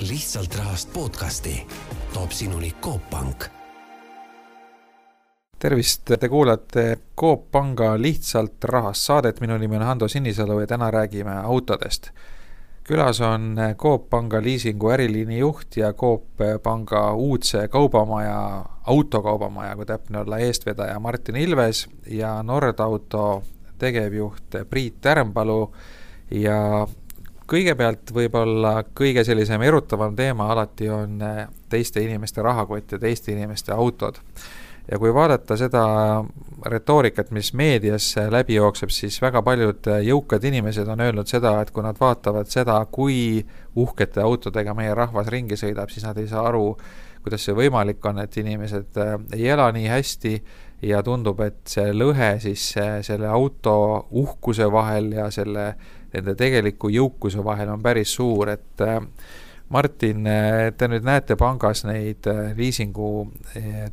lihtsalt rahast podcasti toob sinuni Coop Pank. tervist, te kuulate Coop Panga Lihtsalt rahast saadet, minu nimi on Hando Sinisalu ja täna räägime autodest. külas on Coop Panga liisingu äriliini juht ja Coop Panga uudse kaubamaja, autokaubamaja, kui täpne olla, eestvedaja Martin Ilves ja Nordauto tegevjuht Priit Tärmpalu ja kõigepealt võib-olla kõige sellisem erutavam teema alati on eh, teiste inimeste rahakott ja teiste inimeste autod. ja kui vaadata seda retoorikat, mis meedias läbi jookseb, siis väga paljud jõukad inimesed on öelnud seda, et kui nad vaatavad seda, kui uhkete autodega meie rahvas ringi sõidab, siis nad ei saa aru, kuidas see võimalik on, et inimesed eh, ei ela nii hästi ja tundub, et see lõhe siis eh, selle auto uhkuse vahel ja selle nende tegeliku jõukuse vahel on päris suur, et äh, Martin, äh, te nüüd näete pangas neid äh, liisingu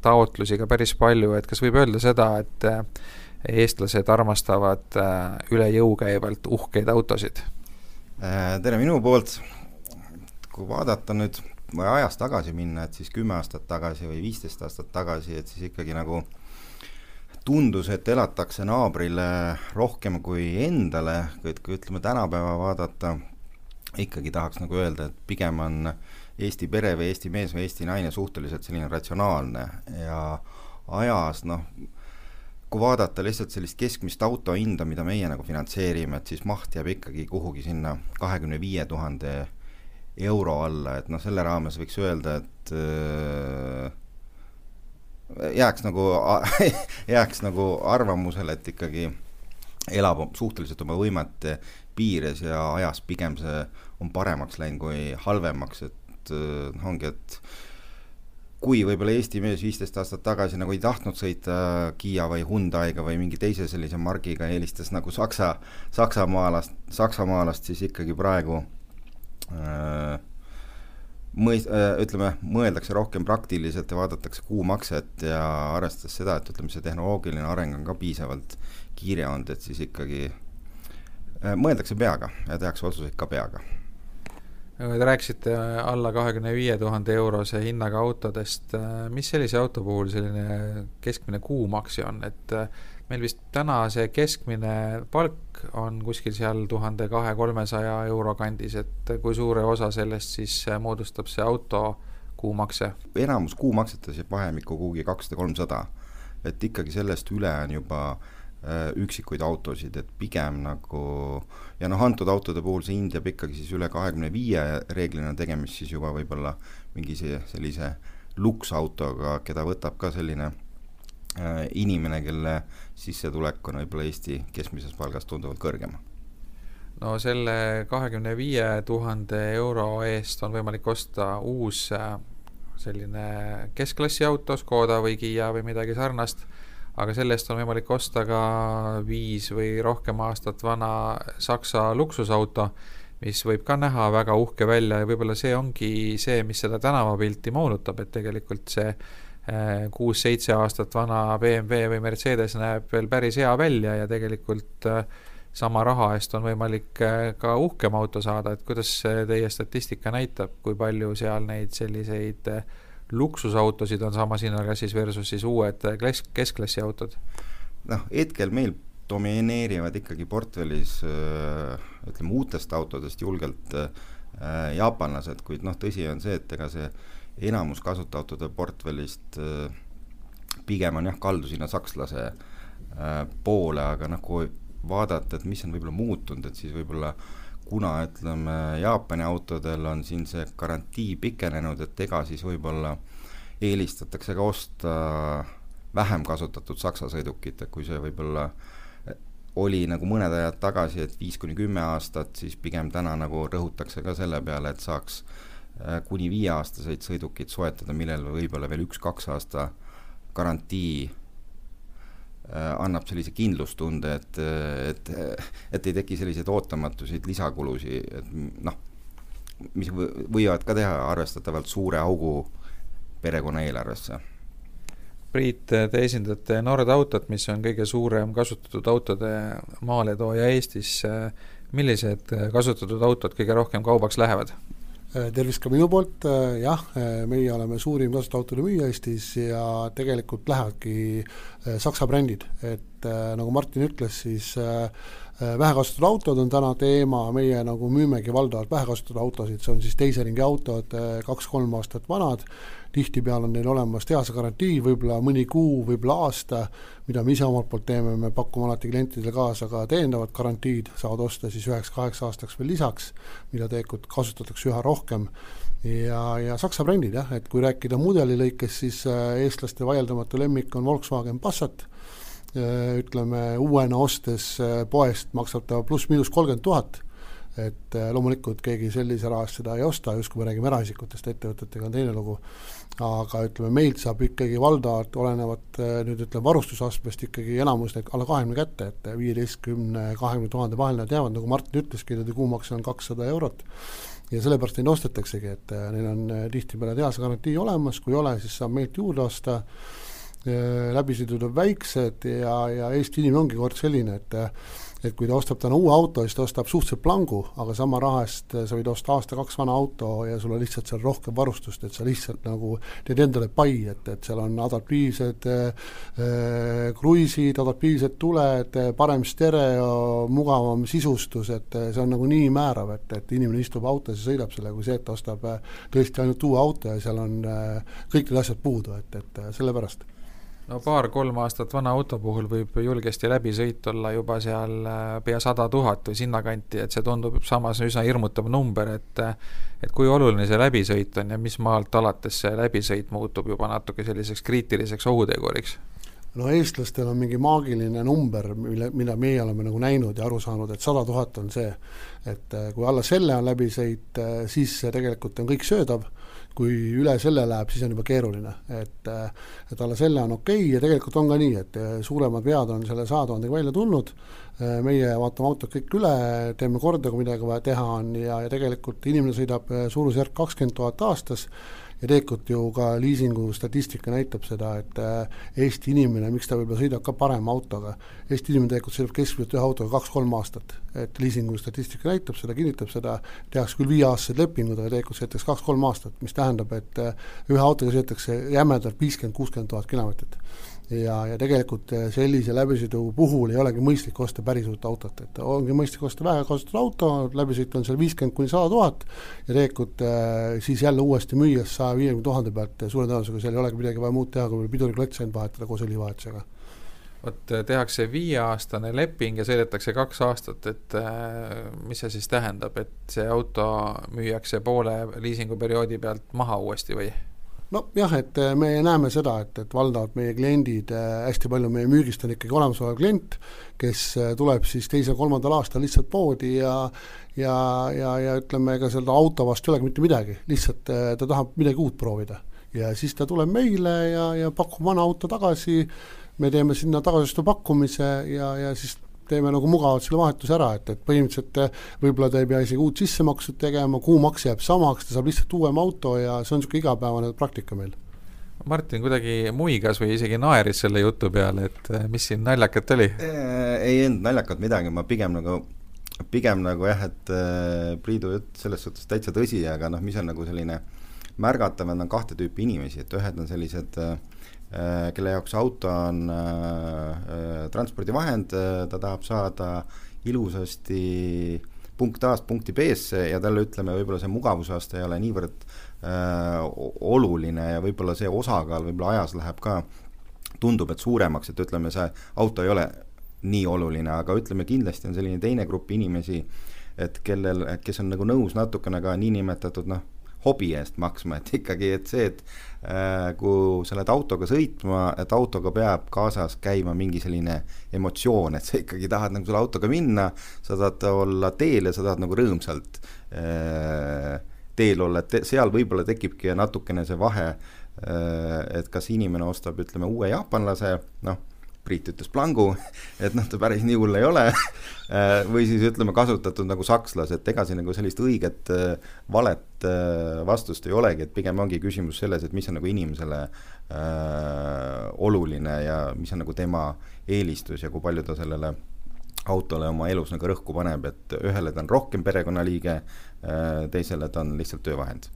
taotlusi ka päris palju, et kas võib öelda seda, et eestlased armastavad üle jõu käivalt uhkeid autosid? tere minu poolt, kui vaadata nüüd ajas tagasi minna, et siis kümme aastat tagasi või viisteist aastat tagasi, et siis ikkagi nagu äh, tundus, et elatakse naabrile rohkem kui endale, et kui ütleme tänapäeva vaadata, ikkagi tahaks nagu öelda, et pigem on Eesti pere või Eesti mees või Eesti naine suhteliselt selline ratsionaalne ja ajas noh, kui vaadata lihtsalt sellist keskmist auto hinda, mida meie nagu finantseerime, et siis maht jääb ikkagi kuhugi sinna kahekümne viie tuhande euro alla, et noh, selle raames võiks öelda, et öö, jääks nagu, jääks nagu arvamusele, et ikkagi elab suhteliselt oma võimete piires ja ajas pigem see on paremaks läinud kui halvemaks, et noh, ongi, et kui võib-olla Eesti mees viisteist aastat tagasi nagu ei tahtnud sõita Kiia või Hyundai'ga või mingi teise sellise margiga, eelistas nagu Saksa, Saksamaalast, Saksamaalast, siis ikkagi praegu äh, mõis-, äh, ütleme, mõeldakse rohkem praktiliselt ja vaadatakse kuumakset ja arvestades seda, et ütleme, see tehnoloogiline areng on ka piisavalt kiire olnud, et siis ikkagi äh, mõeldakse peaga ja tehakse otsuseid ka peaga. Te rääkisite alla kahekümne viie tuhande eurose hinnaga autodest, mis sellise auto puhul selline keskmine kuumaks on, et meil vist täna see keskmine palk on kuskil seal tuhande kahe-kolmesaja euro kandis, et kui suure osa sellest siis moodustab see auto kuumakse? enamus kuumaksetes jääb vahemikku kuhugi kakssada, kolmsada. et ikkagi sellest üle on juba äh, üksikuid autosid, et pigem nagu ja noh, antud autode puhul see hind jääb ikkagi siis üle kahekümne viie, reeglina tegemist siis juba võib-olla mingi see, sellise luksautoga, keda võtab ka selline Äh, inimene, kelle sissetulek on võib-olla Eesti keskmisest palgast tunduvalt kõrgem. no selle kahekümne viie tuhande euro eest on võimalik osta uus äh, selline keskklassi auto, Škoda või Kiia või midagi sarnast, aga selle eest on võimalik osta ka viis või rohkem aastat vana Saksa luksusauto, mis võib ka näha väga uhke välja ja võib-olla see ongi see, mis seda tänavapilti moonutab, et tegelikult see Äh, kuus-seitse aastat vana BMW või Mercedes näeb veel päris hea välja ja tegelikult äh, sama raha eest on võimalik äh, ka uhkem auto saada, et kuidas teie statistika näitab, kui palju seal neid selliseid luksusautosid on samas hinnaga siis versus siis uued kesk, keskklassi autod? noh, hetkel meil domineerivad ikkagi portfellis ütleme uutest autodest julgelt jaapanlased, kuid noh, tõsi on see, et ega see enamus kasutajautode portfellist äh, pigem on jah, kaldu sinna sakslase äh, poole, aga noh, kui vaadata, et mis on võib-olla muutunud, et siis võib-olla kuna ütleme, Jaapani autodel on siin see garantii pikenenud, et ega siis võib-olla eelistatakse ka osta vähem kasutatud Saksa sõidukit, et kui see võib-olla oli nagu mõned ajad tagasi, et viis kuni kümme aastat, siis pigem täna nagu rõhutakse ka selle peale, et saaks äh, Äh, kuni viieaastaseid sõidukeid soetada, millel võib-olla veel üks-kaks aasta garantii äh, annab sellise kindlustunde, et, et, et ei teki selliseid ootamatusid lisakulusi, et noh, mis võivad ka teha arvestatavalt suure augu perekonna eelarvesse. Priit, te esindate Nordautot, mis on kõige suurem kasutatud autode maaletooja Eestis. millised kasutatud autod kõige rohkem kaubaks lähevad? Tervist ka minu poolt, jah, meie oleme suurim tasuta autode müüja Eestis ja tegelikult lähevadki Saksa brändid, et nagu Martin ütles, siis vähekasutatud autod on täna teema, meie nagu müümegi valdavalt vähekasutatud autosid, see on siis teise ringi autod, kaks-kolm aastat vanad, tihtipeale on neil olemas tehase garantii, võib-olla mõni kuu, võib-olla aasta, mida me ise omalt poolt teeme, me pakume alati klientidele kaasa ka täiendavad garantiid, saavad osta siis üheks-kaheks aastaks veel lisaks, mida tegelikult kasutatakse üha rohkem. Ja, ja Saksa brändid jah, et kui rääkida mudeli lõikes, siis äh, eestlaste vaieldamatu lemmik on Volkswagen Passat, äh, ütleme uuena ostes äh, poest maksab ta pluss-miinus kolmkümmend tuhat et äh, loomulikult keegi sellise raha eest seda ei osta, just kui me räägime eraisikutest, ettevõtetega on teine lugu, aga ütleme, meilt saab ikkagi valdavalt, olenevat äh, nüüd ütleme, varustusastmest ikkagi enamus neid alla kahekümne kätte, et viieteistkümne, kahekümne tuhande vahel nad jäävad, nagu Martin ütleski, nende kuumakse on kakssada eurot, ja sellepärast neid ostetaksegi, et äh, neil on tihtipeale tehase garantii olemas, kui ei ole, siis saab meilt juurde osta, läbisõidud on väiksed ja, ja Eesti inimene ongi kord selline, et et kui ta ostab täna uue auto, siis ta ostab suhteliselt plangu, aga sama raha eest sa võid osta aasta-kaks vana auto ja sul on lihtsalt seal rohkem varustust, et sa lihtsalt nagu teed endale pai, et, et seal on adaptiivsed äh, kruiisid, adaptiivsed tuled, parem stereo, mugavam sisustus, et see on nagu nii määrav, et, et inimene istub autos ja sõidab sellega, kui see, et ta ostab tõesti ainult uue auto ja seal on äh, kõik need asjad puudu, et, et sellepärast no paar-kolm aastat vana auto puhul võib julgesti läbisõit olla juba seal äh, pea sada tuhat või sinnakanti, et see tundub samas üsna hirmutav number, et et kui oluline see läbisõit on ja mis maalt alates see läbisõit muutub juba natuke selliseks kriitiliseks ohuteguriks? no eestlastel on mingi maagiline number, mille, mida meie oleme nagu näinud ja aru saanud, et sada tuhat on see, et äh, kui alla selle on läbisõit, äh, siis tegelikult on kõik söödav kui üle selle läheb, siis on juba keeruline, et et alla selle on okei okay ja tegelikult on ka nii, et suuremad vead on selle saja tuhandega välja tulnud, meie vaatame autod kõik üle, teeme korda, kui midagi vaja teha on ja, ja tegelikult inimene sõidab suurusjärk kakskümmend tuhat aastas ja tegelikult ju ka liisingu statistika näitab seda, et äh, Eesti inimene, miks ta võib-olla sõidab ka parema autoga, Eesti inimene tegelikult sõidab keskmiselt ühe autoga kaks-kolm aastat. et liisingu statistika näitab seda, kinnitab seda, tehakse küll viieaastased lepingud, aga tegelikult sõidetakse kaks-kolm aastat, mis tähendab, et äh, ühe autoga sõidetakse jämedalt viiskümmend, kuuskümmend tuhat kilomeetrit ja, ja tegelikult eh, sellise läbisõidu puhul ei olegi mõistlik osta päris uut autot, et ongi mõistlik osta vähekasutatud auto, läbisõit on seal viiskümmend kuni sada tuhat ja tegelikult äh, siis jälle uuesti müües saja viiekümne tuhande pealt suure tõenäosusega seal ei olegi midagi vaja muud teha, kui piduriklotse ainult vahetada koos õlivahetusega. Vot eh, tehakse viieaastane leping ja sõidetakse kaks aastat, et mis see siis tähendab, et see auto müüakse poole liisinguperioodi pealt maha uuesti või? Nojah, et äh, me näeme seda, et, et valdavalt meie kliendid, äh, hästi palju meie müügist on ikkagi olemasolev klient, kes äh, tuleb siis teisel-kolmandal aastal lihtsalt poodi ja ja, ja, ja ütleme, ega selle auto vastu ei olegi mitte midagi, lihtsalt ta tahab midagi uut proovida. ja siis ta tuleb meile ja, ja pakub vana auto tagasi, me teeme sinna tagasiostu pakkumise ja, ja siis teeme nagu mugavalt selle vahetuse ära, et, et põhimõtteliselt eh, võib-olla ta ei pea isegi uut sissemaksut tegema, kuumaks jääb samaks, ta saab lihtsalt uuema auto ja see on niisugune igapäevane praktika meil. Martin kuidagi muigas või isegi naeris selle jutu peale, et eh, mis siin naljakat oli? ei olnud naljakat midagi, ma pigem nagu, pigem nagu jah, et äh, Priidu jutt selles suhtes täitsa tõsi, aga noh, mis on nagu selline märgatav, on kahte tüüpi inimesi, et ühed on sellised Äh, kelle jaoks auto on äh, äh, transpordivahend, ta tahab saada ilusasti punkt A-st punkti B-sse ja talle ütleme, võib-olla see mugavusaste ei ole niivõrd äh, oluline ja võib-olla see osakaal võib-olla ajas läheb ka, tundub, et suuremaks, et ütleme, see auto ei ole nii oluline, aga ütleme, kindlasti on selline teine grupp inimesi, et kellel, kes on nagu nõus natukene ka niinimetatud noh, hobi eest maksma, et ikkagi, et see, et äh, kui sa lähed autoga sõitma, et autoga peab kaasas käima mingi selline emotsioon, et sa ikkagi tahad nagu selle autoga minna, sa tahad olla teel ja sa tahad nagu rõõmsalt äh, teel olla, et seal võib-olla tekibki natukene see vahe äh,, et kas inimene ostab, ütleme, uue jaapanlase, noh Priit ütles plangu, et noh, ta päris nii hull ei ole. Äh, või siis ütleme, kasutatud nagu sakslas, et ega siin nagu sellist õiget äh, valet äh, vastust ei olegi, et pigem ongi küsimus selles, et mis on nagu inimesele äh, oluline ja mis on nagu tema eelistus ja kui palju ta sellele autole oma elus nagu rõhku paneb, et ühele ta on rohkem perekonnaliige, teisele ta on lihtsalt töövahend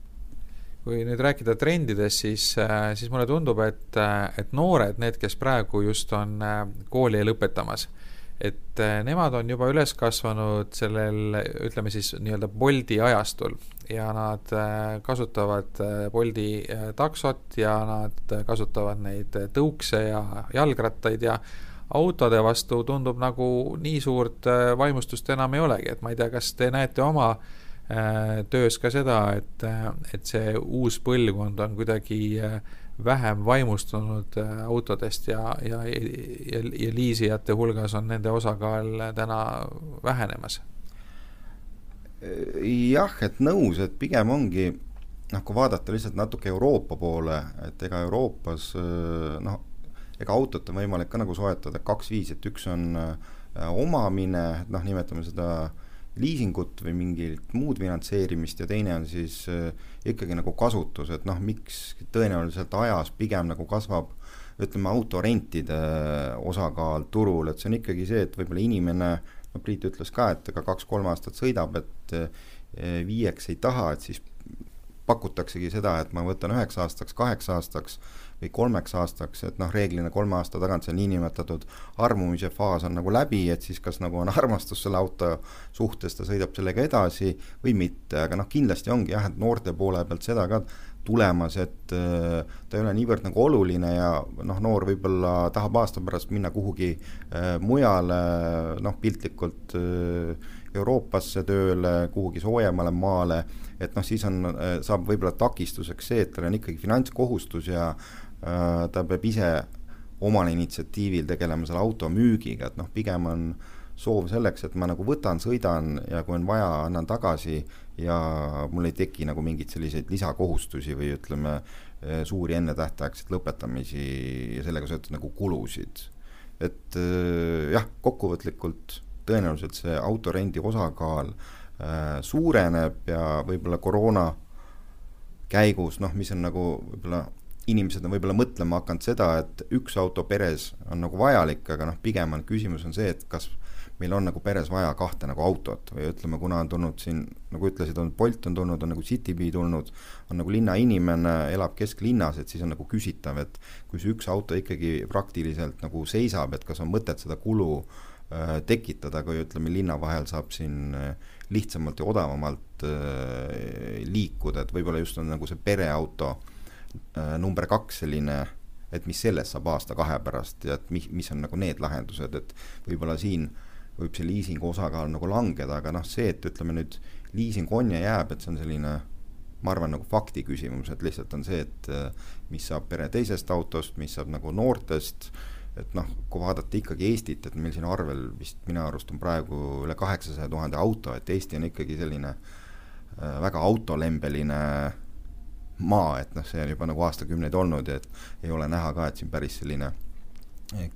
kui nüüd rääkida trendidest, siis, siis mulle tundub, et, et noored, need, kes praegu just on kooli lõpetamas, et nemad on juba üles kasvanud sellel, ütleme siis nii-öelda Bolti ajastul. Ja nad kasutavad Bolti taksot ja nad kasutavad neid tõukse ja jalgrattaid ja autode vastu tundub nagu nii suurt äh, vaimustust enam ei olegi, et ma ei tea, kas te näete oma äh, töös ka seda, et, äh, et see uus põlvkond on kuidagi vähem vaimustunud autodest ja, ja, ja, ja liisijate hulgas on nende osakaal täna vähenemas? jah, et nõus, et pigem ongi noh, kui vaadata lihtsalt natuke Euroopa poole, et ega Euroopas noh, ega autot on võimalik ka nagu soetada kaks viisi, et üks on äh, omamine, noh, nimetame seda liisingut või mingit muud finantseerimist ja teine on siis äh, ikkagi nagu kasutus, et noh, miks tõenäoliselt ajas pigem nagu kasvab ütleme, autorentide osakaal turul, et see on ikkagi see, et võib-olla inimene, no Priit ütles ka, et ega kaks-kolm aastat sõidab, et äh, viieks ei taha, et siis pakutaksegi seda, et ma võtan üheks aastaks, kaheks aastaks või kolmeks aastaks, et noh, reeglina kolme aasta tagant see niinimetatud armumise faas on nagu läbi, et siis kas nagu on armastus selle auto suhtes, ta sõidab sellega edasi või mitte, aga noh, kindlasti ongi jah, et noorte poole pealt seda ka tulemas, et äh, ta ei ole niivõrd nagu oluline ja noh, noor võib-olla tahab aasta pärast minna kuhugi äh, mujale, noh piltlikult äh, Euroopasse tööle, kuhugi soojemale maale, et noh, siis on, saab võib-olla takistuseks see, et tal on ikkagi finantskohustus ja ta peab ise omal initsiatiivil tegelema selle auto müügiga, et noh, pigem on soov selleks, et ma nagu võtan, sõidan ja kui on vaja, annan tagasi ja mul ei teki nagu mingeid selliseid lisakohustusi või ütleme, äh, suuri ennetähtaegseid lõpetamisi ja sellega seotud nagu kulusid. et äh, jah, kokkuvõtlikult tõenäoliselt see autorendi osakaal äh, suureneb ja võib-olla koroona käigus, noh, mis on nagu võib-olla inimesed on võib-olla mõtlema hakanud seda, et üks auto peres on nagu vajalik, aga noh, pigem on küsimus on see, et kas meil on nagu peres vaja kahte nagu autot. Või ütleme, kuna on tulnud siin, nagu ütlesid, on Bolt on tulnud, on nagu Citybee tulnud, on nagu linnainimene, elab kesklinnas, et siis on nagu küsitav, et kui see üks auto ikkagi praktiliselt nagu seisab, et kas on mõtet seda kulu äh, tekitada, kui ütleme, linna vahel saab siin äh, lihtsamalt ja odavamalt äh, liikuda, et võib-olla just on nagu see pereauto äh, number kaks selline, et mis sellest saab aasta-kahe pärast ja et mis, mis on nagu need lahendused, et võib-olla siin võib see liisingu osakaal nagu langeda, aga noh, see, et ütleme nüüd liising on ja jääb, et see on selline ma arvan, nagu fakti küsimus, et lihtsalt on see, et äh, mis saab pere teisest autost, mis saab nagu noortest, et noh, kui vaadata ikkagi Eestit, et meil siin arvel vist minu arust on praegu üle kaheksasaja tuhande auto, et Eesti on ikkagi selline äh, väga autolembeline maa, et noh, see on juba nagu aastakümneid olnud ja et ei ole näha ka, et siin päris selline eh,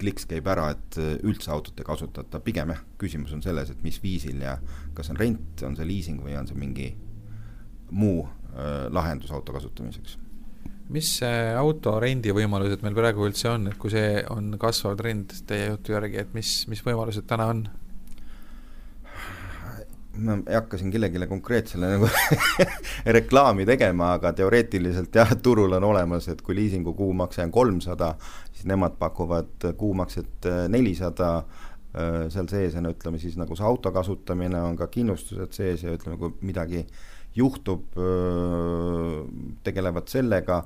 kliks käib ära, et eh, üldse autot ei kasutata, pigem jah, küsimus on selles, et mis viisil ja kas on rent, on see liising või on see mingi muu äh, lahendus auto kasutamiseks. Mis auto rendivõimalused meil praegu üldse on, et kui see on kasvav trend teie jutu järgi, et mis, mis võimalused täna on? Ma ei hakka siin kellelegi konkreetsele nagu reklaami tegema, aga teoreetiliselt jah, turul on olemas, et kui liisingu kuumakse on kolmsada, siis nemad pakuvad kuumakset äh, nelisada, äh, seal sees on, ütleme siis nagu see auto kasutamine, on ka kindlustused sees ja ütleme, kui midagi juhtub, äh, tegelevad sellega,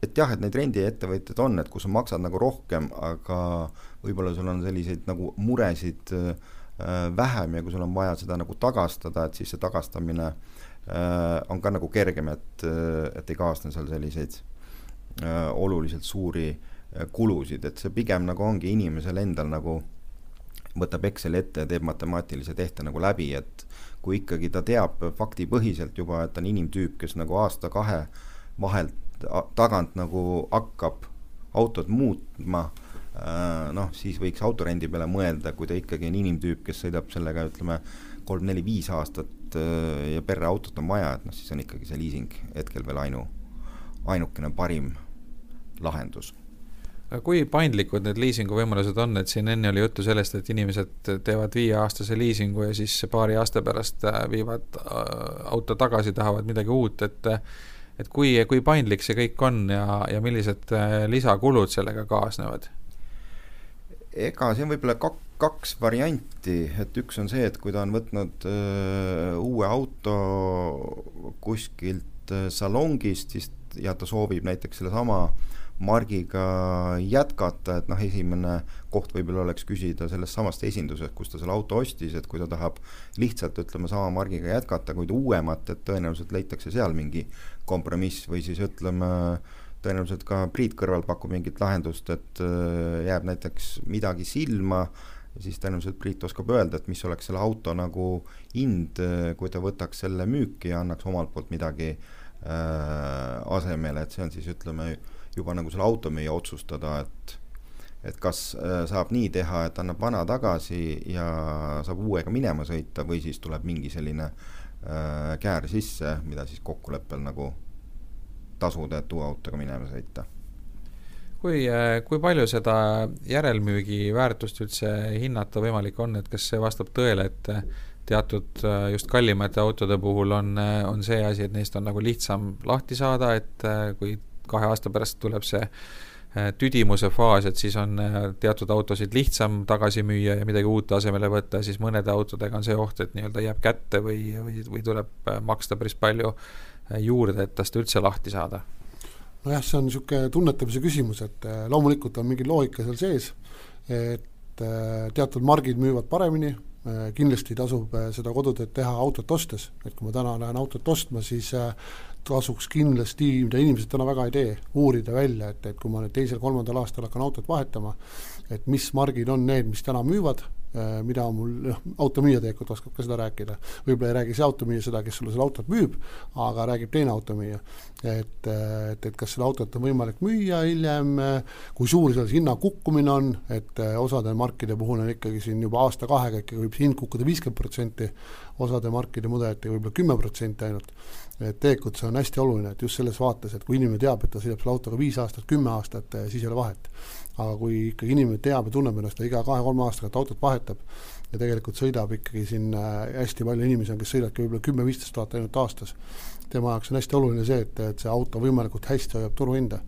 et jah, et neid rendiettevõtjaid on, et kus sa maksad nagu rohkem, aga võib-olla sul on selliseid nagu muresid äh, vähem ja kui sul on vaja seda nagu tagastada, et siis see tagastamine äh, on ka nagu kergem, et, äh, et ei kaasne seal selliseid oluliselt suuri kulusid, et see pigem nagu ongi inimesel endal nagu võtab Exceli ette ja teeb matemaatilise tehte nagu läbi, et kui ikkagi ta teab faktipõhiselt juba, et on inimtüüp, kes nagu aasta-kahe vahelt tagant nagu hakkab autot muutma Äh, noh, siis võiks autorendi peale mõelda, kui ta ikkagi on inimtüüp, kes sõidab sellega, ütleme, kolm-neli-viis aastat äh, ja pereautot on vaja, et noh, siis on ikkagi see liising hetkel veel ainu, ainukene parim lahendus aga kui paindlikud need liisinguvõimalused on, et siin enne oli juttu sellest, et inimesed teevad viieaastase liisingu ja siis paari aasta pärast äh, viivad äh, auto tagasi, tahavad midagi uut, et et kui, kui paindlik see kõik on ja, ja millised äh, lisakulud sellega kaasnevad? Ega siin võib-olla kak-, kaks varianti, et üks on see, et kui ta on võtnud öö, uue auto kuskilt salongist, siis ja ta soovib näiteks sellesama margiga jätkata, et noh, esimene koht võib-olla oleks küsida sellest samast esindusest, kus ta selle auto ostis, et kui ta tahab lihtsalt ütleme, sama margiga jätkata, kuid uuemat, et tõenäoliselt leitakse seal mingi kompromiss või siis ütleme, tõenäoliselt ka Priit kõrval pakub mingit lahendust, et äh, jääb näiteks midagi silma, siis tõenäoliselt Priit oskab öelda, et mis oleks selle auto nagu hind, äh, kui ta võtaks selle müüki ja annaks omalt poolt midagi äh, asemele, et see on siis ütleme, juba nagu selle automüüja otsustada, et et kas äh, saab nii teha, et annab vana tagasi ja saab uuega minema sõita või siis tuleb mingi selline äh, käär sisse, mida siis kokkuleppel nagu tasuda, et uue autoga minema sõita. kui, äh, kui palju seda järelmüügi väärtust üldse hinnata võimalik on, et kas see vastab tõele, et teatud äh, just kallimate autode puhul on, on see asi, et neist on nagu lihtsam lahti saada, et kui kahe aasta pärast tuleb see äh, tüdimuse faas, et siis on äh, teatud autosid lihtsam tagasi müüa ja midagi uut asemele võtta, siis mõnede autodega on see oht, et nii-öelda jääb kätte või, või, või tuleb äh, maksta päris palju juurde, et tast üldse lahti saada. nojah, see on niisugune tunnetamise küsimus, et loomulikult on mingi loogika seal sees, et teatud margid müüvad paremini, kindlasti tasub seda kodutööd teha autot ostes, et kui ma täna lähen autot ostma, siis tasuks kindlasti, mida inimesed täna väga ei tee, uurida välja, et, et kui ma nüüd teisel-kolmandal aastal hakkan autot vahetama, et mis margid on need, mis täna müüvad, äh, mida mul, noh, automüüja tegelikult oskab ka seda rääkida, võib-olla ei räägi see automüüja seda, kes sulle seda autot müüb, aga räägib teine automüüja. Et, et, et kas seda autot on võimalik müüa hiljem, kui suur selle hinna kukkumine on, et osade markide puhul on ikkagi siin juba aasta-kahega ikkagi võib see hind kukkuda viiskümmend protsenti, osade markide mudelitega võib-olla kümme protsenti ainult et tegelikult see on hästi oluline, et just selles vaates, et kui inimene teab, et ta sõidab selle autoga viis aastat, kümme aastat, eh, siis ei ole vahet. aga kui ikkagi inimene teab ja tunneb ennast, ta iga kahe-kolme aastaga autot vahetab ja tegelikult sõidab ikkagi siin eh, hästi palju inimesi on, kes sõidavadki võib-olla kümme-viisteist tuhat ainult aastas, tema jaoks on hästi oluline see, et, et see auto võimalikult hästi hoiab turuhinda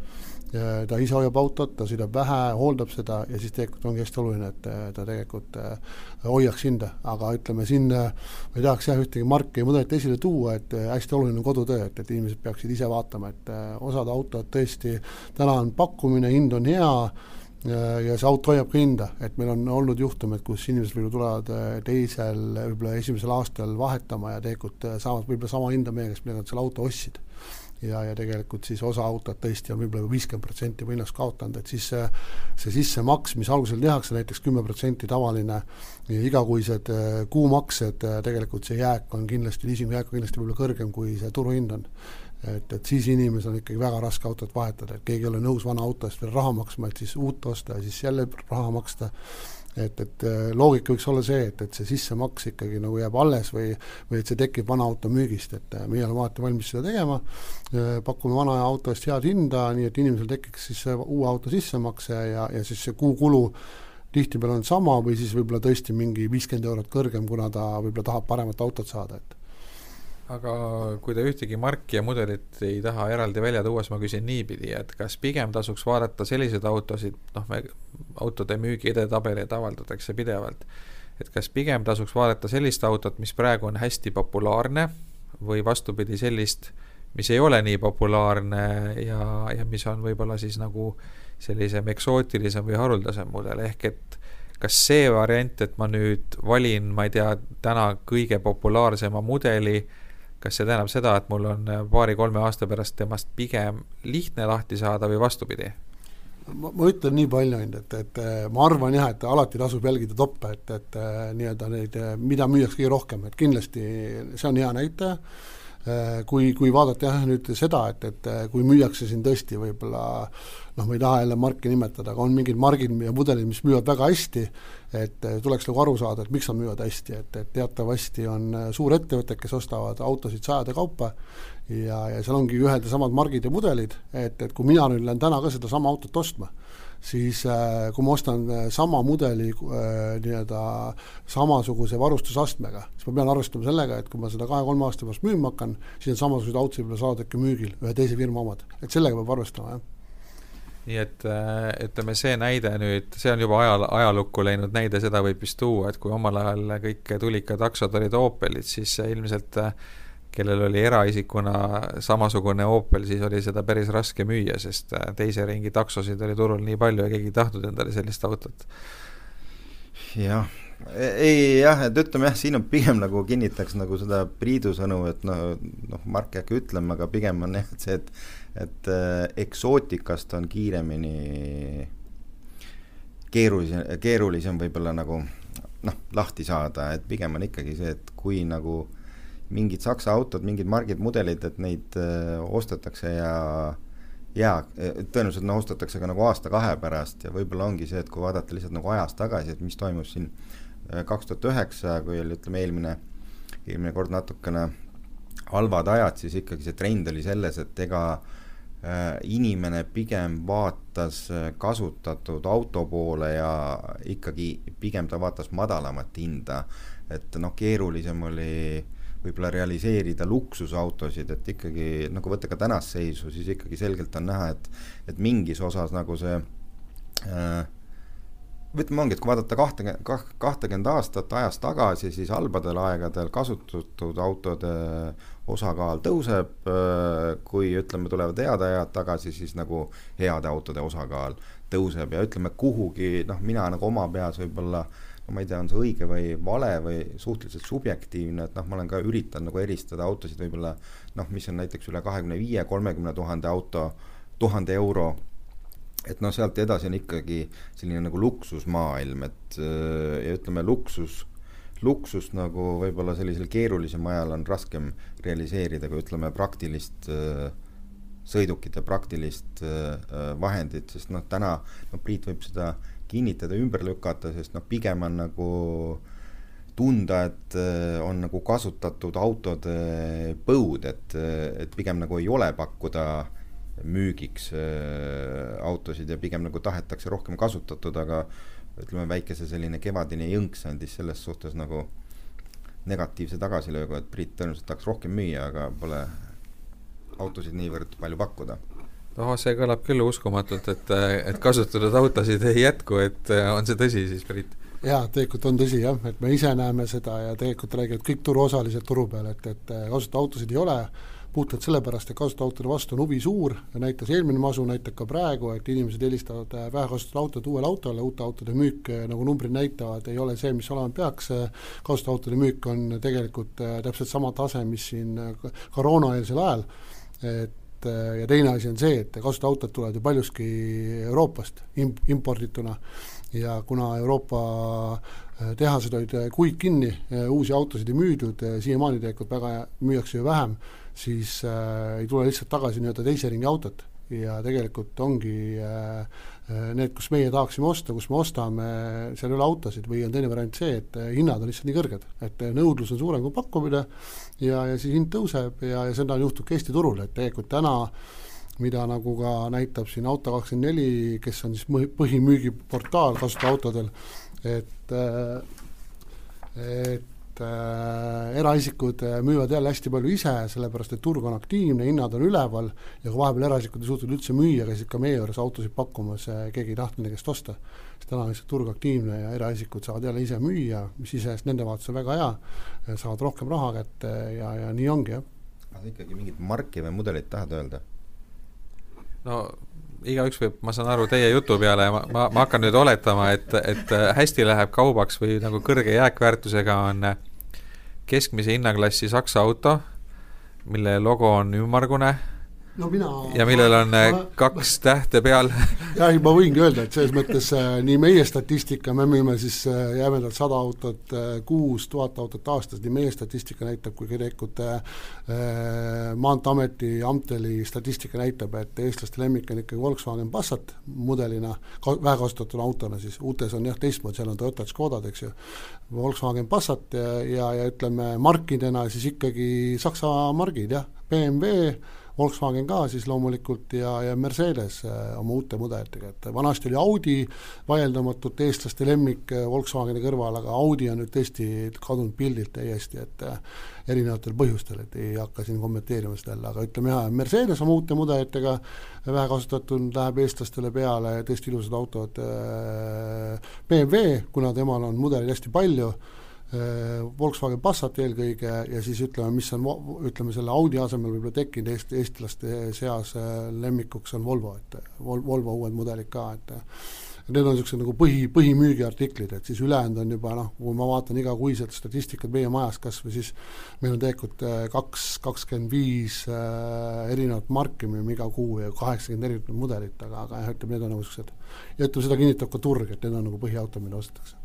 ta ise hoiab autot, ta sõidab vähe, hooldab seda ja siis tegelikult ongi hästi oluline, et ta tegelikult äh, hoiaks hinda, aga ütleme siin äh, ma ei tahaks jah ühtegi marki ja mudelit esile tuua, et hästi oluline on kodutöö, et, et inimesed peaksid ise vaatama, et osad autod tõesti, täna on pakkumine, hind on hea, ja see auto hoiab ka hinda, et meil on olnud juhtumeid, kus inimesed võib-olla tulevad teisel, võib-olla esimesel aastal vahetama ja tegelikult saavad võib-olla sama hinda meie käest, millega nad selle auto ostsid. Ja, ja tegelikult siis osa autod tõesti on võib-olla viiskümmend protsenti hinnast kaotanud, et siis see, see sissemaks, mis algusel tehakse näiteks kümme protsenti tavaline igakuised äh, kuumaksed, tegelikult see jääk on kindlasti, liisingu jääk on kindlasti võib-olla kõrgem, kui see turuhind on et, et siis inimesel on ikkagi väga raske autot vahetada, et keegi ei ole nõus vana auto eest veel raha maksma, et siis uut osta ja siis jälle raha maksta. Et, et äh, loogika võiks olla see, et, et see sissemaks ikkagi nagu jääb alles või, või et see tekib vana auto müügist, et äh, meie oleme alati valmis seda tegema, äh, pakume vana auto eest head hinda, nii et inimesel tekiks siis uue auto sissemakse ja, ja siis see kuukulu tihtipeale on sama või siis võib-olla tõesti mingi viiskümmend eurot kõrgem, kuna ta võib-olla tahab paremat autot saada, et aga kui te ühtegi marki ja mudelit ei taha eraldi välja tuua, siis ma küsin niipidi, et kas pigem tasuks vaadata selliseid autosid, noh, me, autode müügi edetabeleid avaldatakse pidevalt, et kas pigem tasuks vaadata sellist autot, mis praegu on hästi populaarne, või vastupidi, sellist, mis ei ole nii populaarne ja, ja mis on võib-olla siis nagu sellisem eksootilisem või haruldasem mudel, ehk et kas see variant, et ma nüüd valin, ma ei tea, täna kõige populaarsema mudeli, kas see tähendab seda, et mul on äh, paari-kolme aasta pärast temast pigem lihtne lahti saada või vastupidi? ma, ma ütlen nii palju ainult, et, et äh, ma arvan jah, et alati tasub jälgida toppe, et, et äh, nii-öelda neid, mida müüakse kõige rohkem, et kindlasti see on hea näitaja kui, kui vaadata jah, nüüd seda, et, et äh, kui müüakse siin tõesti võib-olla noh, ma ei taha jälle marki nimetada, aga on mingid margid ja mudelid, mis müüvad väga hästi, et äh, tuleks nagu aru saada, et miks nad müüvad hästi, et, et teatavasti on suurettevõtted, kes ostavad autosid sajade kaupa ja, ja seal ongi ühed ja samad margid ja mudelid, et, et kui mina nüüd lähen täna ka sedasama autot ostma, siis äh, kui ma ostan äh, sama mudeli äh, nii-öelda samasuguse varustusastmega, siis ma pean arvestama sellega, et kui ma seda kahe-kolme aasta pärast müüma hakkan, siis need samasugused autosid võib-olla saavad äkki müügil, ühe teise firma omad, et sellega peab arvestama, jah. Nii et ütleme, see näide nüüd, see on juba ajal, ajalukku läinud näide, seda võib vist tuua, et kui omal ajal kõik tulikataksod olid Opelid, siis ilmselt äh, kellel oli eraisikuna samasugune Opel, siis oli seda päris raske müüa, sest äh, teise ringi taksosid oli turul nii palju ja keegi ei tahtnud endale sellist autot. jah, e-, ei jah, et ütleme jah, siin on pigem nagu kinnitaks nagu seda Priidu sõnu, et noh, noh, Mark ei hakka ütlema, aga pigem on jah, et see, et et äh, eksootikast on kiiremini keerulisem, keerulisem võib-olla nagu noh, lahti saada, et pigem on ikkagi see, et kui nagu äh, mingid Saksa autod, mingid margid, mudelid, et neid äh, ostetakse ja jaa, tõenäoliselt noh, ostetakse ka nagu aasta-kahe pärast ja võib-olla ongi see, et kui vaadata lihtsalt nagu ajas tagasi, et mis toimus siin äh, kaks tuhat üheksa, kui oli ütleme eelmine, eelmine kord natukene halvad ajad, siis ikkagi see trend oli selles, et ega äh, inimene pigem vaatas äh, kasutatud auto poole ja ikkagi pigem ta vaatas madalamat hinda, et noh, keerulisem oli äh, võib-olla realiseerida luksusautosid, et ikkagi nagu võtta ka tänast seisu, siis ikkagi selgelt on näha, et, et mingis osas nagu see äh, ütleme, ongi, et kui vaadata kahtekümmend, kahtekümmend aastat ajas tagasi, siis halbadel aegadel kasutatud autode osakaal tõuseb, äh, kui ütleme, tulevad head ajad tagasi, siis nagu heade autode osakaal tõuseb ja ütleme kuhugi, noh, mina nagu oma peas võib-olla äh, ma ei tea, on see õige või vale või suhteliselt subjektiivne, et noh, ma olen ka üritanud nagu eristada autosid võib-olla noh, mis on näiteks üle kahekümne viie, kolmekümne tuhande auto, tuhande euro, et noh, sealt edasi on ikkagi selline nagu luksusmaailm, et ja ütleme, luksus, luksust nagu võib-olla sellisel keerulisem ajal on raskem realiseerida, kui ütleme, praktilist sõidukit ja praktilist vahendit, sest noh, täna, noh, Priit võib seda kinnitada, ümber lükata, sest noh, pigem on nagu tunda, et äh, on nagu kasutatud autode põud, et, et pigem nagu ei ole pakkuda müügiks äh, autosid ja pigem nagu tahetakse rohkem kasutatud, aga ütleme, väikese selline kevadine jõnks andis selles suhtes nagu negatiivse tagasilöögu, et Priit tõenäoliselt tahaks rohkem müüa, aga pole autosid niivõrd palju pakkuda oh, see kõlab küll uskumatult, et, et kasutatud autosid ei jätku, et on see tõsi siis, Priit? jaa, tegelikult on tõsi jah, et me ise näeme seda ja tegelikult räägivad kõik turuosalised turu peal, et, et kasutatud autosid ei ole, puhtalt sellepärast, et kasutatud autode vastu on huvi suur, näitas eelmine masu, näitab ka praegu, et inimesed eelistavad vähekasutatud autot uuele autole, uute autode müük, nagu numbrid näitavad, ei ole see, mis olema peaks, kasutatud autode müük on tegelikult täpselt sama tase, mis siin koroonaeelsel ajal, et et äh, ja teine asi on see, et kasutatud autod tulevad ju paljuski Euroopast imp-, impordituna. Ja kuna Euroopa äh, tehased olid äh, kuid kinni, uusi autosid ei müüdud, siiamaani tegelikult väga müüakse ju vähem, siis äh, ei tule lihtsalt tagasi nii-öelda teise ringi autot ja tegelikult ongi äh, need, kus meie tahaksime osta, kus me ostame, seal ei ole autosid või on teine variant see, et hinnad on lihtsalt nii kõrged, et nõudlus on suurem kui pakkumine ja, ja siis hind tõuseb ja, ja seda juhtub ka Eesti turul, et tegelikult täna mida nagu ka näitab siin Auto24, kes on siis põhimüügiportaal kasutajautodel, et et äh, eraisikud äh, müüvad jälle hästi palju ise, sellepärast et turg on aktiivne, hinnad on üleval ja kui vahepeal eraisikud ei suutnud üldse müüa, käisid ka meie juures autosid pakkumas, äh, keegi ei tahtnud nende käest osta. siis täna on lihtsalt turg aktiivne ja eraisikud saavad jälle ise müüa, mis iseenesest nende vaates on väga hea, saavad rohkem raha kätte ja, ja nii ongi, jah. aga ikkagi mingit marki või mudelit tahad öelda? no igaüks võib, ma saan aru, teie jutu peale, ma, ma, ma hakkan nüüd oletama, et, et hästi läheb kaubaks või nagu kõrge jääkväärtusega on keskmise hinnaklassi Saksa auto, mille logo on ümmargune no mina ja millel on ma, äh, kaks ma, tähte peal. Jah, ma võingi öelda, et selles mõttes äh, nii meie statistika, me müüme siis äh, jämedalt sada autot kuus, tuhat autot aastas, nii meie statistika näitab, kui tegelikult äh, Maanteeameti, Amteli statistika näitab, et eestlaste lemmik on ikkagi Volkswagen Passat mudelina, vähekasutatud autona siis, uutes on jah teistmoodi, seal on Toyota, Škodad, eks ju, Volkswagen Passat ja, ja, ja ütleme, markidena siis ikkagi Saksa margid jah, BMW, Volkswagen ka siis loomulikult ja, ja Mercedes äh, oma uute mudelitega, et vanasti oli Audi vaieldamatult eestlaste lemmik äh, Volkswageni kõrval, aga Audi on nüüd tõesti kadunud pildilt täiesti, et äh, erinevatel põhjustel, et ei hakka siin kommenteerima seda jälle, aga ütleme jah, Mercedes oma uute mudelitega vähe kasutatud, läheb eestlastele peale, tõesti ilusad autod, BMW, kuna temal on mudeleid hästi palju, Volkswagen Passat eelkõige ja siis ütleme, mis on, ütleme selle Audi asemel võib-olla tekkinud Eesti, eestlaste seas äh, lemmikuks on Volvo, et Vol-, Volvo uued mudelid ka, et need on niisugused nagu põhi, põhimüügiartiklid, et siis ülejäänud on juba noh, kui ma vaatan igakuiselt statistikat meie majas kas või siis meil on tegelikult äh, kaks, kakskümmend viis erinevat marki, me müüme iga kuu ja kaheksakümmend erinevat mudelit, aga, aga jah, ütleme, need on nagu niisugused ja ütleme, seda kinnitab ka turg, et need on nagu põhiautod, mida ostetakse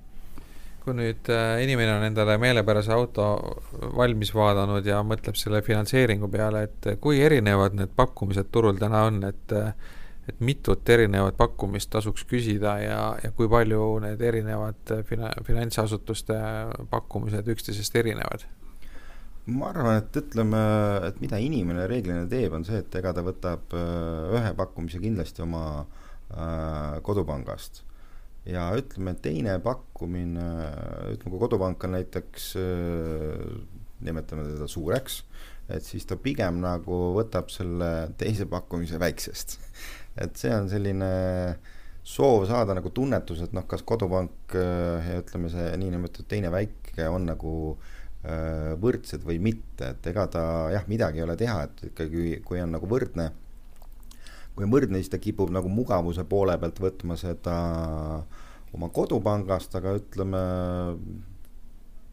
kui nüüd äh, inimene on endale meelepärase auto valmis vaadanud ja mõtleb selle finantseeringu peale, et kui erinevad need pakkumised turul täna on, et et mitut erinevat pakkumist tasuks küsida ja, ja kui palju need erinevad fina-, finantsasutuste pakkumised üksteisest erinevad? ma arvan, et ütleme, et mida inimene reeglina teeb, on see, et ega ta võtab äh, ühe pakkumise kindlasti oma äh, kodupangast ja ütleme, teine pakkumine, ütleme kui kodupank on näiteks, nimetame teda suureks, et siis ta pigem nagu võtab selle teise pakkumise väiksest. et see on selline soov saada nagu tunnetus, et noh, kas kodupank ja ütleme, see niinimetatud teine väike on nagu võrdsed või mitte, et ega ta jah, midagi ei ole teha, et ikkagi kui on nagu võrdne kui on võrdne, siis ta kipub nagu mugavuse poole pealt võtma seda oma kodupangast, aga ütleme,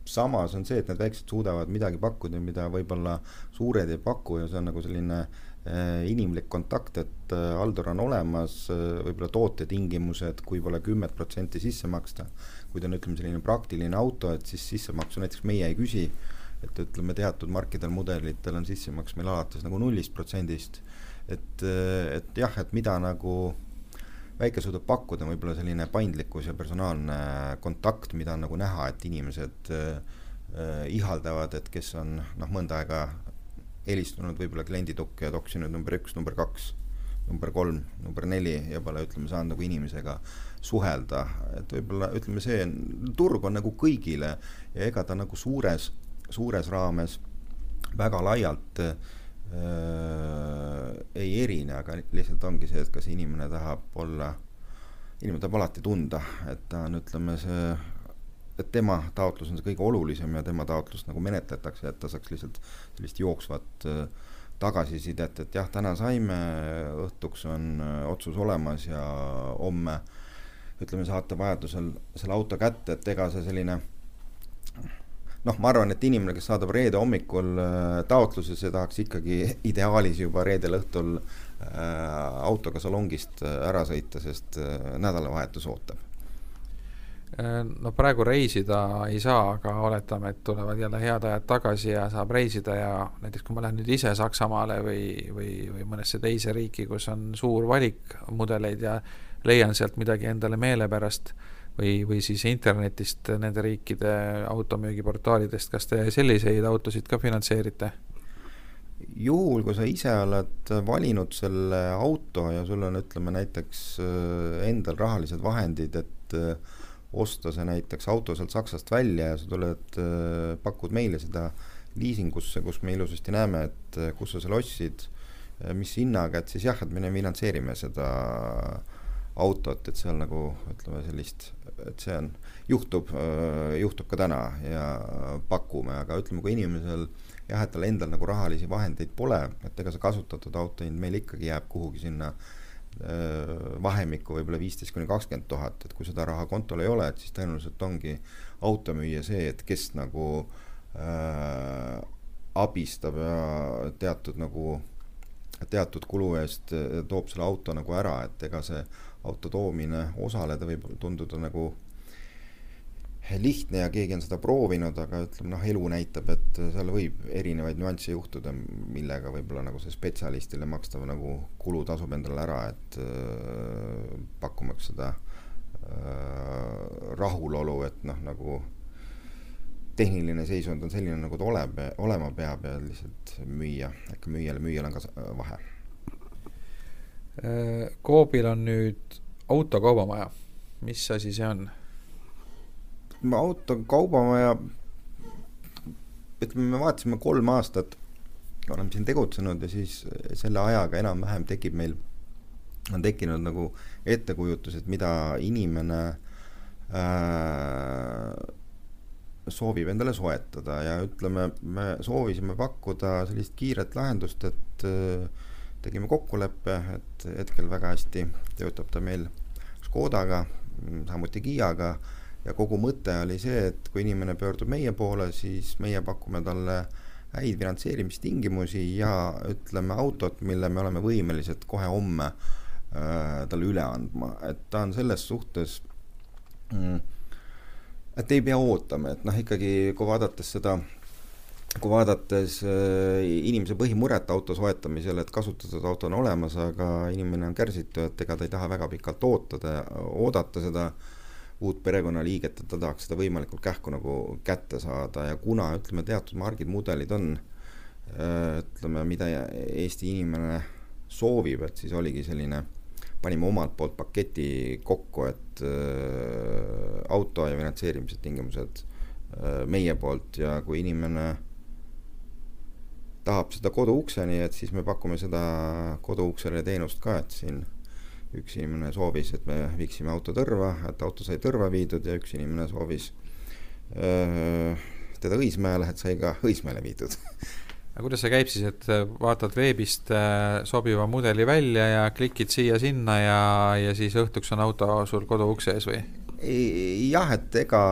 samas on see, et need väiksed suudavad midagi pakkuda, mida võib-olla suured ei paku ja see on nagu selline eh, inimlik kontakt, et eh, haldur on olemas eh,, võib-olla tootetingimused, kui pole kümmet protsenti sisse maksta, kui ta on, ütleme, selline praktiline auto, et siis sissemaksu näiteks meie ei küsi, et ütleme, teatud markidel, mudelitel on sissemaks meil alates nagu nullist protsendist et, et jah, et mida nagu väike suudab pakkuda, võib-olla selline paindlikkus ja personaalne kontakt, mida on nagu näha, et inimesed äh, ihaldavad, et kes on noh, mõnda aega helistunud võib-olla klienditukke ja toksinud number üks, number kaks, number kolm, number neli ja pole, ütleme, saanud nagu inimesega suhelda, et võib-olla ütleme, see turg on nagu kõigile ja ega ta nagu suures, suures raames väga laialt äh, äh, ei erine, aga lihtsalt ongi see, et kas inimene tahab olla, inimene tahab alati tunda, et ta on, ütleme, see, et tema taotlus on see kõige olulisem ja tema taotlust nagu menetletakse, et ta saaks lihtsalt sellist jooksvat äh, tagasisidet, et jah, täna saime, õhtuks on äh, otsus olemas ja homme ütleme, saate vajadusel selle auto kätte, et ega see selline noh, ma arvan, et inimene, kes saadab reede hommikul äh, taotluse, see tahaks ikkagi ideaalis juba reedel õhtul äh, autoga salongist äh, ära sõita, sest nädalavahetus ootab. No praegu reisida ei saa, aga oletame, et tulevad jälle head ajad tagasi ja saab reisida ja näiteks kui ma lähen nüüd ise Saksamaale või, või, või mõnesse teise riiki, kus on suur valik mudeleid ja leian sealt midagi endale meelepärast või, või siis internetist nende riikide automüügiportaalidest, kas te selliseid autosid ka finantseerite? juhul, kui sa ise oled valinud selle auto ja sul on, ütleme näiteks äh, endal rahalised vahendid, et äh, osta see näiteks auto sealt Saksast välja ja sa tuled, äh, pakud meile seda liisingusse, kus me ilusasti näeme, et kus sa selle ostsid, mis hinnaga, et siis jah, et me finantseerime seda autot, et seal nagu ütleme sellist et see on, juhtub, äh, juhtub ka täna ja pakume, aga ütleme, kui inimesel jah, et tal endal nagu rahalisi vahendeid pole, et ega see kasutatud auto hind meil ikkagi jääb kuhugi sinna äh, vahemikku võib-olla viisteist kuni kakskümmend tuhat, et kui seda raha kontol ei ole, et siis tõenäoliselt ongi automüüja see, et kes nagu äh, abistab ja teatud nagu, teatud kulu eest äh, toob selle auto nagu ära, et ega see auto toomine, osaleda võib tunduda nagu lihtne ja keegi on seda proovinud, aga ütleme noh, elu näitab, et seal võib erinevaid nüansse juhtuda, millega võib-olla nagu see spetsialistile makstav nagu kulu tasub endale ära, et äh, pakkumaks seda äh, rahulolu, et noh, nagu tehniline seisund on selline, nagu ta oleb, olema peab ja lihtsalt müüa, ikka müüjale, müüjal on ka vahe. Coobil on nüüd autokaubamaja, mis asi see on? autokaubamaja, ütleme, me vaatasime kolm aastat, oleme siin tegutsenud ja siis selle ajaga enam-vähem tekib meil, on tekkinud nagu ettekujutus, et mida inimene äh, soovib endale soetada ja ütleme, me soovisime pakkuda sellist kiiret lahendust, et äh, tegime kokkuleppe, et hetkel väga hästi töötab ta meil Škodaga, samuti Kiaga ja kogu mõte oli see, et kui inimene pöördub meie poole, siis meie pakume talle häid finantseerimistingimusi ja ütleme autot, mille me oleme võimelised kohe homme äh, talle üle andma, et ta on selles suhtes mm, et ei pea ootama, et noh, ikkagi kui vaadates seda, kui vaadates äh, inimese põhimuret auto soetamisel, et kasutatud auto on olemas, aga inimene on kärsitu, et ega ta ei taha väga pikalt ootada, oodata seda uut perekonnaliiget, et ta tahaks seda võimalikult kähku nagu kätte saada. Ja kuna ütleme, teatud margid, mudelid on äh, ütleme, mida Eesti inimene soovib, et siis oligi selline panime omalt poolt paketi kokku, et äh, auto ja finantseerimise tingimused äh, meie poolt. Ja kui inimene tahab seda koduukseni, et siis me pakume seda koduuksele teenust ka, et siin üks inimene soovis, et me viiksime auto Tõrva, et auto sai Tõrva viidud ja üks inimene soovis öö, äh, teda Õismäele, et sai ka Õismäele viidud aga kuidas see käib siis, et äh, vaatad veebist äh, sobiva mudeli välja ja klikid siia-sinna ja, ja siis õhtuks on auto sul koduukse ees või? jah, et ega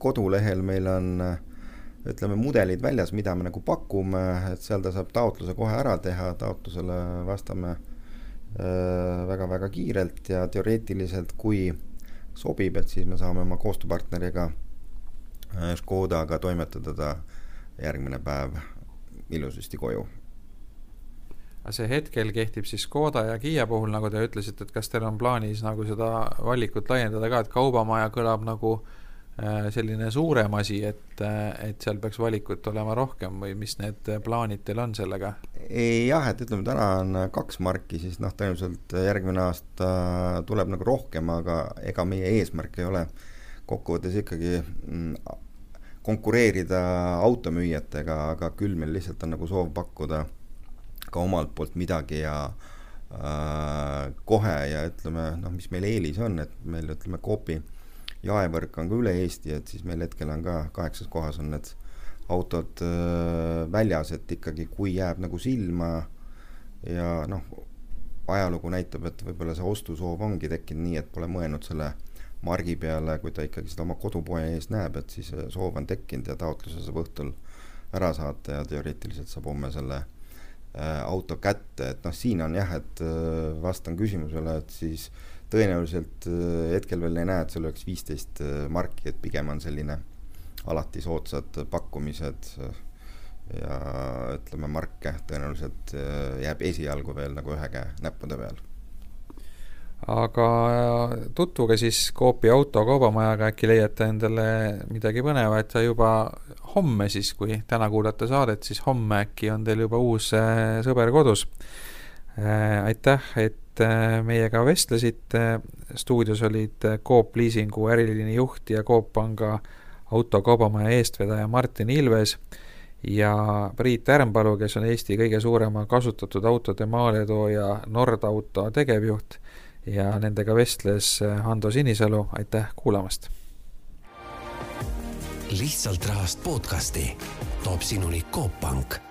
kodulehel meil on ütleme, mudelid väljas, mida me nagu pakume, et seal ta saab taotluse kohe ära teha, taotlusele vastame väga-väga äh, kiirelt ja teoreetiliselt, kui sobib, et siis me saame oma koostööpartneriga Škodaga toimetada ta järgmine päev ilusasti koju. aga see hetkel kehtib siis Škoda ja Kiia puhul, nagu te ütlesite, et kas teil on plaanis nagu seda valikut laiendada ka, et kaubamaja kõlab nagu äh, selline suurem asi, et, äh, et seal peaks valikut olema rohkem või mis need plaanid teil on sellega? jah, et ütleme, täna on kaks marki, siis noh, tõenäoliselt järgmine aasta tuleb nagu rohkem, aga ega meie eesmärk ei ole kokkuvõttes ikkagi mm, konkureerida automüüjatega, aga küll meil lihtsalt on nagu soov pakkuda ka omalt poolt midagi ja äh, kohe ja ütleme, noh, mis meil eelis on, et meil ütleme, Coopi jaevõrk on ka üle Eesti, et siis meil hetkel on ka kaheksas kohas on need autod äh, väljas, et ikkagi kui jääb nagu silma ja noh, ajalugu näitab, et võib-olla see ostusoov ongi tekkinud nii, et pole mõelnud selle margi peale, kui ta ikkagi seda oma kodupoe ees näeb, et siis soov on tekkinud ja taotluse saab õhtul ära saata ja teoreetiliselt saab homme selle äh, auto kätte, et noh, siin on jah, et äh, vastan küsimusele, et siis tõenäoliselt äh, hetkel veel ei näe, et seal oleks viisteist äh, marki, et pigem on selline alati soodsad pakkumised äh, ja ütleme, marke tõenäoliselt jääb esialgu veel nagu ühe käe näppude peal aga tutvuge siis Coopi auto kaubamajaga, äkki leiate endale midagi põnevat ja juba homme siis, kui täna kuulate saadet, siis homme äkki on teil juba uus sõber kodus. Äh, aitäh, et äh, meiega vestlesite, stuudios olid Coop Leasingu äriliini juht ja Coop Panga autokaubamaja eestvedaja Martin Ilves ja Priit Ärmpalu, kes on Eesti kõige suurema kasutatud autode maaletooja Nordauto tegevjuht. Ja nendega vestles äh, Hando Sinisalu, aitäh kuulamast! lihtsalt rahast podcasti toob sinuni Coop Pank